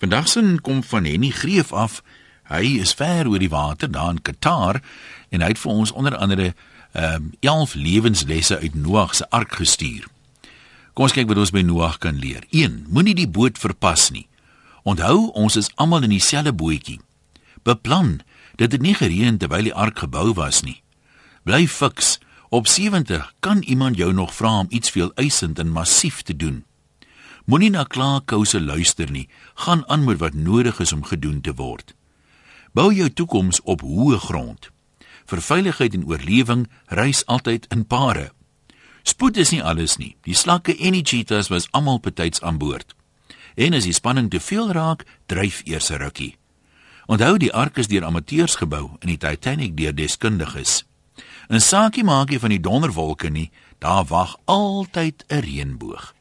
Vandag se kom van Henny Greef af. Hy is ver oor die water daar in Qatar en hy het vir ons onder andere ehm um, 11 lewenslesse uit Noag se ark gestuur. Kom ons kyk wat ons by Noag kan leer. 1. Moenie die boot verpas nie. Onthou, ons is almal in dieselfde bootjie. Beplan dit nie gereën terwyl die ark gebou was nie. Bly fiks. Op 70 kan iemand jou nog vra om iets veel eisend en massief te doen. Moenie na klaarkouse luister nie. Gaan aan met wat nodig is om gedoen te word. Bou jou toekoms op hoë grond. Vir veiligheid en oorlewing reis altyd in pare. Spoed is nie alles nie. Die slakke en die cheetahs was almal betyds aan boord. En as die spanning te veel raak, dryf eers 'n rukkie. Onthou die ark is deur amateurs gebou en die Titanic deur deskundiges. 'n Saakie maakie van die donderwolke nie, daar wag altyd 'n reënboog.